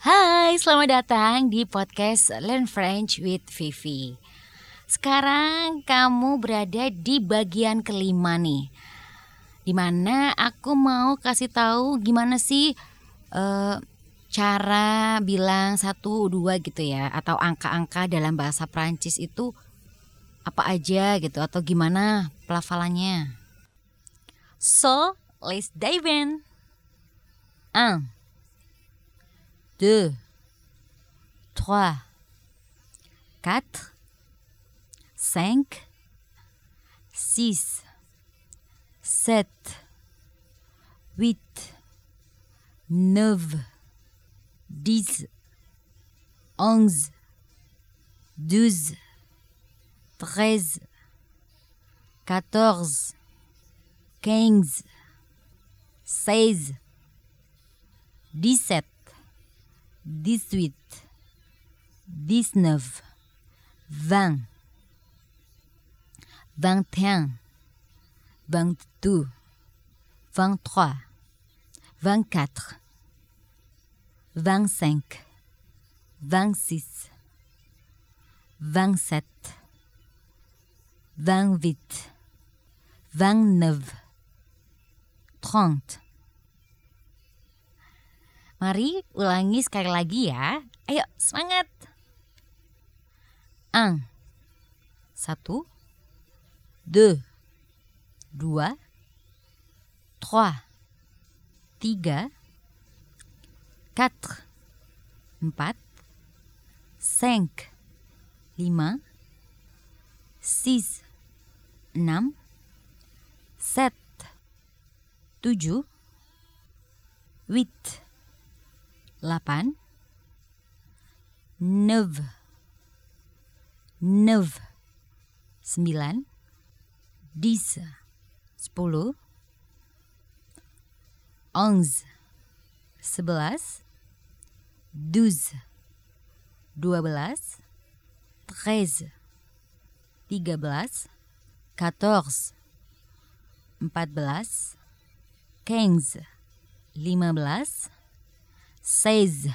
Hai, selamat datang di podcast Learn French with Vivi. Sekarang kamu berada di bagian kelima nih. Di mana aku mau kasih tahu gimana sih uh, cara bilang satu dua gitu ya atau angka-angka dalam bahasa Prancis itu apa aja gitu atau gimana pelafalannya. So, let's dive in. 1 2, 3, 4, 5, 6, 7, 8, 9, 10, 11, 12, 13, 14, 15, 16, 17, 18, 19, 20, 21, 22, 23, 24, 25, 26, 27, 28, 29, 30, Mari ulangi sekali lagi ya. Ayo semangat. Un. Satu. Deux. Dua. Trois. Tiga. Quatre. Empat. Cinq. Lima. Six. Enam. Sept. Tujuh. Huit. 8 9 9 9 10 10 11 11 12 12 13 13 14 14 15 15 16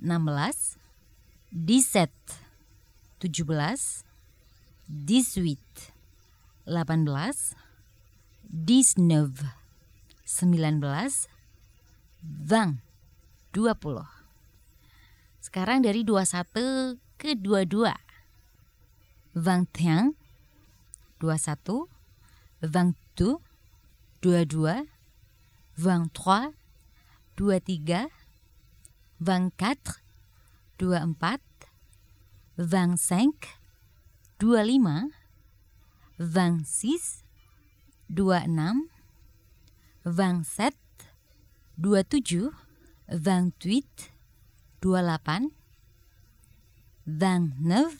16 17 17 18 18 19 19 20 20 Sekarang dari 21 ke 22 21 21 22 22 23 23 24, 24, 25, 25, 26, 26, 27, 27, 28, 28, 29,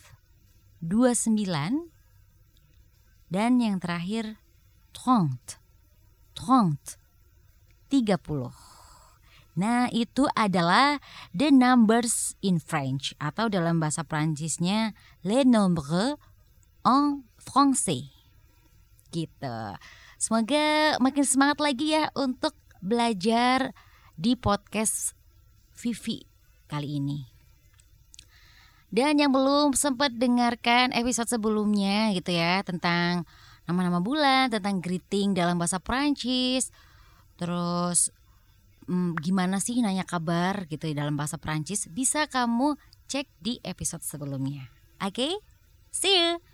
29, dan yang terakhir 30, 30, 30. Nah, itu adalah the numbers in French atau dalam bahasa Prancisnya les nombres en français. Gitu. Semoga makin semangat lagi ya untuk belajar di podcast Vivi kali ini. Dan yang belum sempat dengarkan episode sebelumnya gitu ya tentang nama-nama bulan, tentang greeting dalam bahasa Prancis, terus hmm, gimana sih nanya kabar gitu ya dalam bahasa Prancis bisa kamu cek di episode sebelumnya. Oke, okay? see you.